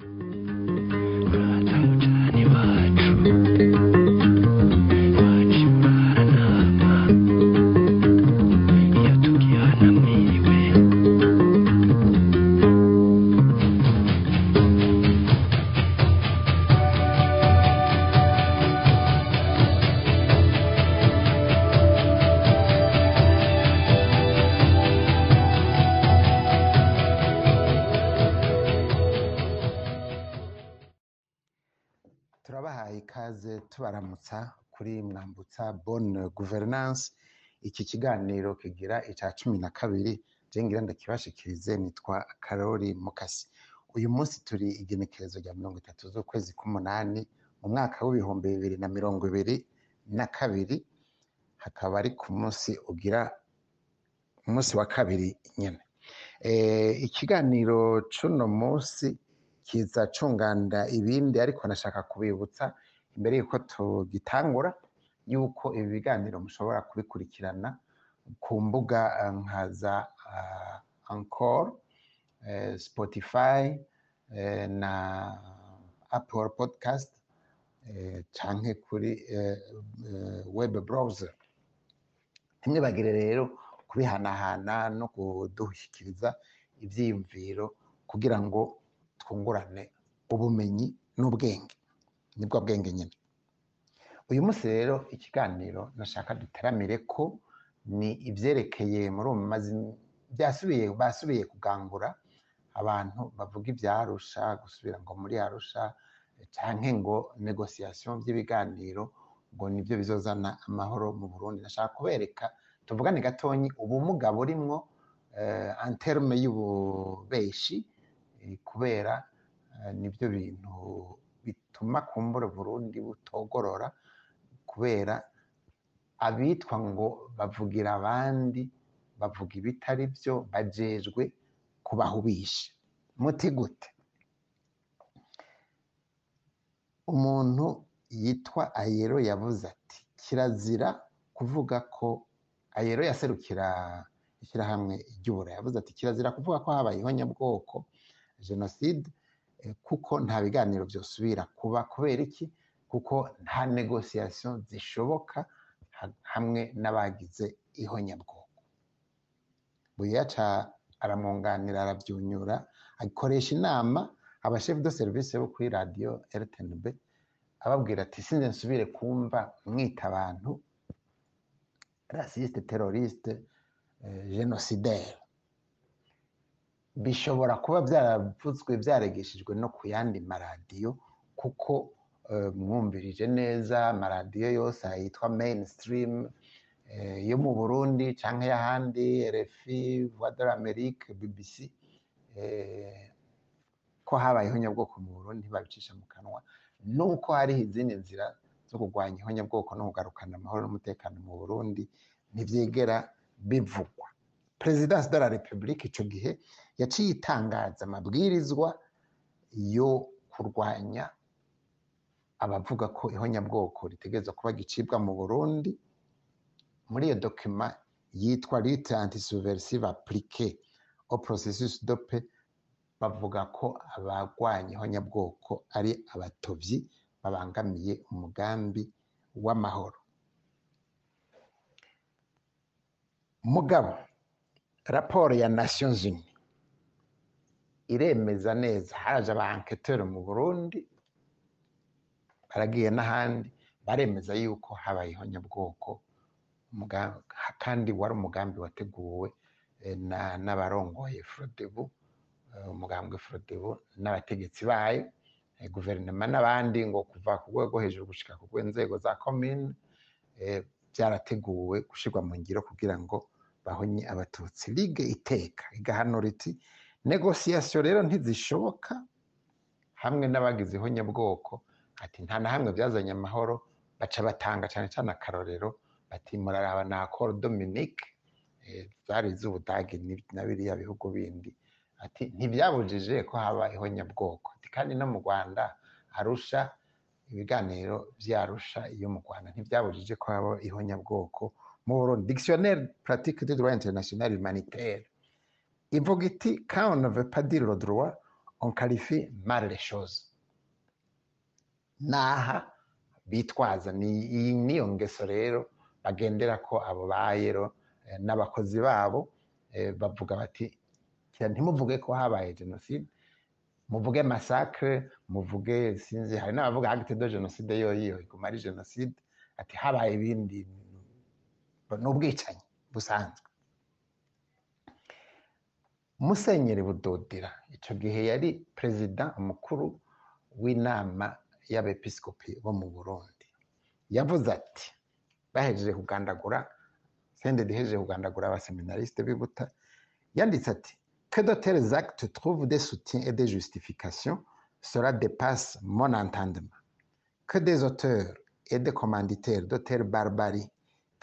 you tubaramutsa kuri mwambutsa bonne gouvernance. Iki kiganiro kigira ica cumi na kabiri je ngira ndakibashikirize nitwa karori mukasi. Uyu munsi turi igenekerezo rya mirongo itatu z'ukwezi k'umunani mu mwaka w'ibihumbi bibiri na mirongo ibiri na kabiri. Hakaba ari ku munsi ugira umunsi wa kabiri nyene. Eh, ikiganiro c'uno munsi kiza cunganda ibindi ariko nashaka kubibutsa. Imbere yuko tugitangura yuko ibi biganiro mushobora kubikurikirana ku mbuga eh, nka za eh, Spotify eh, na Apple Podcast eh, canke kuri eh, eh, web browser. Ntimwibagire rero kubihanahana no kudushikiriza ivyiyumviro kugira ngo twungurane ubumenyi n'ubwenge. Ni bwo bwenge nyine uyu munsi rero ikiganiro nashaka duteramire ko ni ivyerekeye muri ubu mazi byasubiye basubiye kugangura abantu bavuga ivyarusha gusubira ngo muri arusha canke ngo negociation vy'ibiganiro ngo nivyo bizozana amahoro mu Burundi. Nashaka kubereka tuvugane gatonyi ubumuga burimwo eh, en terme y'ububeshi eh, kubera eh, nivyo bintu bituma kumbura Burundi butogorora kubera abitwa ngo bavugira abandi bavuga ibitari vyo bajejwe kubahubisha. Muti gute? Umuntu yitwa ayero yavuze ati kirazira kuvuga ko ayero yaserukira ishyirahamwe ry'ubura. Yavuze ati kirazira kuvuga ko habaye ihonyabwoko jenoside kuko nta biganiro vyosubira kuba kubera iki? Kuko nta negociation zishoboka ha- hamwe n'abagize ihonyabwoko buyaca aramwunganira aravyunyura akoresha inama abashef de service bo kuri radio RTNB ababwira ati sinze nsubire kumva mwita abantu raciste terroriste eh, génocidaire bishobora kuba byaravuzwe byaregeshejwe no ku yandi maradiyo kuko eh, mwumvirije neza amaradiyo yose yitwa mainstream eh, yo mu Burundi canke y'ahandi RFI, de l'Amérique, BBC eh, ko habaye ihonyabwoko mu Burundi babicisha mu kanwa nuko hariho izindi nzira zo kurwanya ihonyabwoko no kugarukana amahoro n'umutekano mu Burundi ntivyigera bivugwa. Presidence de la République ico gihe yaciye itangaza amabwirizwa yo kurwanya abavuga ko ihonyabwoko ritegerezwa kuba gicibwa mu Burundi. Muri iyo dokima yitwa lutte antisubversive appliquée au processus paix bavuga ko abagwanya ihonyabwoko ari abatovyi babangamiye umugambi w'amahoro. Mugabo raporo ya Nations Unies iremeza neza haraje aba enquêteurs mu Burundi baragiye n'ahandi baremeza yuko habaye ihonyabwoko kandi wari umugambi wateguwe eh, na- n'abarongoye Frodebu eh, umugambwe Frodebu n'abategetsi bayo eh, guverinoma n'abandi ngo kuva ku rwego hejuru gushika ku rw'inzego za eh, byarateguwe gushirwa mu ngiro kugira ngo bahonye abatutsi. Ligue iteka. Igahanura iti negociation rero ntizishoboka. Hamwe n'abagize ihonyabwoko ati nta na hamwe byazanye amahoro. Baca batanga cyane cyane akarorero bati muraraba na accord Dominique. Eh, zari iz'Ubudagi ni- na biriya bihugu bindi. Ati ntibyabujije ko haba ihonyabwoko kandi no mu Rwanda Arusha ibiganiro vy'Arusha iyo mu Rwanda. Ntibyabujije ko haba ihonyabwoko Burundi dictionnaire pratique du droit international humanitaire ivuga iti quand on ne veut pas dire le droit on qualifie mal les choses naha bitwaza ni niyo ngeso rero bagendera ko abo bayero eh, n'abakozi babo eh, bavuga bati "Kira ntimuvuge ko habaye jenoside? Muvuge massacre muvuge sinzi hari n'abavuga acte de jenoside yoyiyo iguma ari jenoside? Ati habaye ibindi ni ubwicanyi busanzwe. Musenyeri budodera icyo gihe yari perezida umukuru w'inama y'abepiskopi bo mu burundi. Yavuze ati bahejeje kugandagura sende dihejeje kugandagura abaseminarisite b'ibuta yanditse ati que de tels actes trouvent des soutiens et des justifications cela dépasse mon entendement. Que des auteurs et des commanditaires de telle barbarie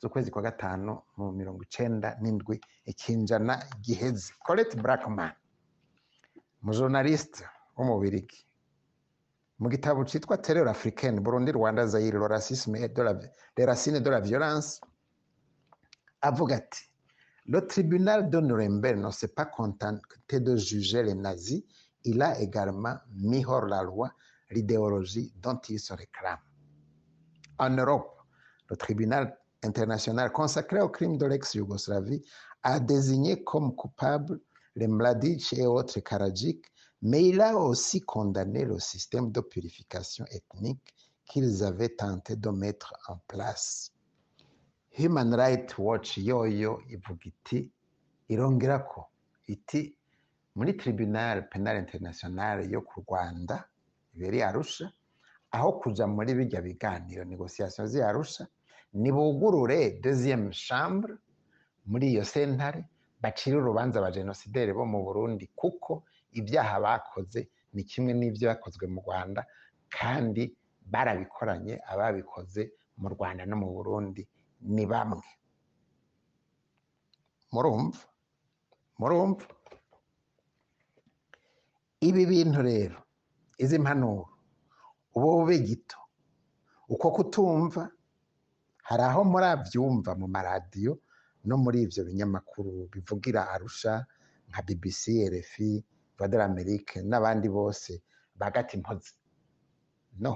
z'ukwezi kwa gatanu mu mirongo icenda n'indwi ikinjana giheze. Colette brackman umujournaliste w'umubirigi mu gitabo cyitwa terror africaine burundi rwanda zaire le racisme les racines de la violence avuga ati le tribunal de Nuremberg ne s'est pas contenté de juger les nazis. Il a également mis hors la loi l'idéologie dont il se réclame. En Europe le tribunal international consacré aux crimes de l'ex-Yougoslavie a désigné comme coupables les Mladic et autres Karadzic, mais il a aussi condamné le système de purification ethnique qu'ils avaient tenté de mettre en place. Human Rights Watch yoyo ivuga iti irongera ko iti muri tribunal penal international yo ku Rwanda iberi Arusha aho kuja muri bijya biganiro negociation z'i Arusha nibugurure deuxième chambre muri iyo sentare bacire urubanza abajenosideri bo mu burundi kuko ibyaha bakoze ni kimwe n'ibyo bakozwe mu rwanda kandi barabikoranye ababikoze mu rwanda no mu burundi ni bamwe. Murumva? Murumva? Ibi bintu rero izi mpanuro uba bube gito uko kutumva hari aho murabyumva mu maradiyo no muri ibyo binyamakuru bivugira arusha nka bbc rfi vadera amerike n'abandi bose bagati impozi no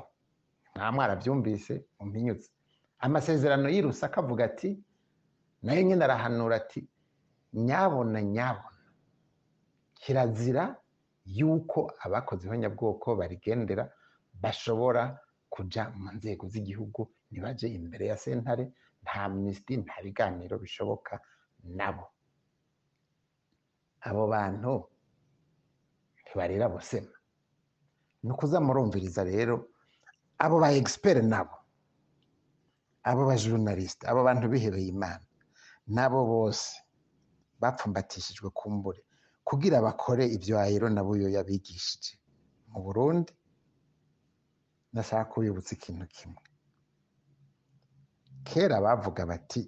nta mwarabyumvise umpinyutse amasezerano y'irusaka avuga ati na yo nyine arahanura ati nyabona nyabona. Kirazira yuko abakoze ihonyabwoko barigendera bashobora kuja mu nzego z'igihugu ntibaje imbere ya sentare nta minisitiri nta biganiro bishoboka nabo. Abo bantu ntibarira busema. Ni ukuza murumviriza rero abo ba egisiperi nabo abo ba journaliste abo bantu bihebeye imana nabo bose bapfumbatishijwe kumbure kugira bakore ibyo ayiro na buyo yabigishije mu burundi ndashaka kubibutsa ikintu kimwe. Kera bavuga bati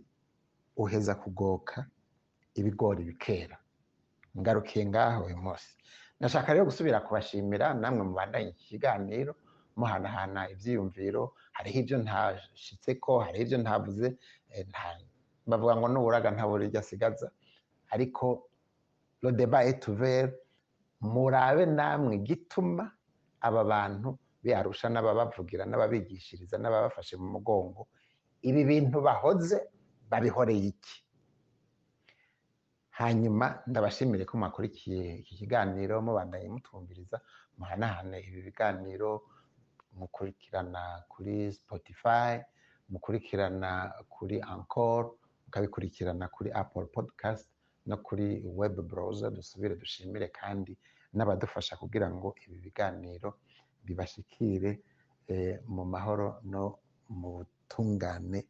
uheza kugoka ibigori bikera. Ngarukiye ngaho uyu munsi. Ndashaka rero gusubira kubashimira namwe mubandanye iki kiganiro muhanahana ibyiyumviro hariho ibyo ntashitse ko hariho ibyo ntavuze bavuga ngo n'uburaga ntabura iryo asigaza. Ariko lo deba etuvere murabe namwe gituma aba bantu biharusha n'ababavugira n'ababigishiriza n'ababafashe mu mugongo ibi bintu bahoze babihoreye iki? Hanyuma ndabashimire ko mwakurikiye iki kiganiro mubandanye mutwumviriza muhanahane ibi biganiro mukurikirana kuri spotify mukurikirana kuri encore mukabikurikirana kuri apple podcast no kuri web browser dusubire dushimire kandi n'abadufasha kugira ngo ibi biganiro bibashikire mu mahoro no mu butungane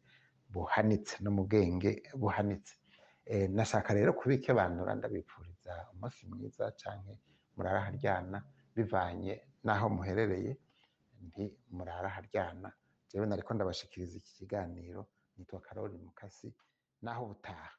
buhanitse no mu bwenge buhanitse nashaka rero kubika bandura ndabipfuriza umunsi mwiza cyane muraraharyana bivanye n'aho muherereye. Nti murara haryana. Jewe nariko ndabashikiriza iki kiganiro nitwa karori mukasi naho ubutaha.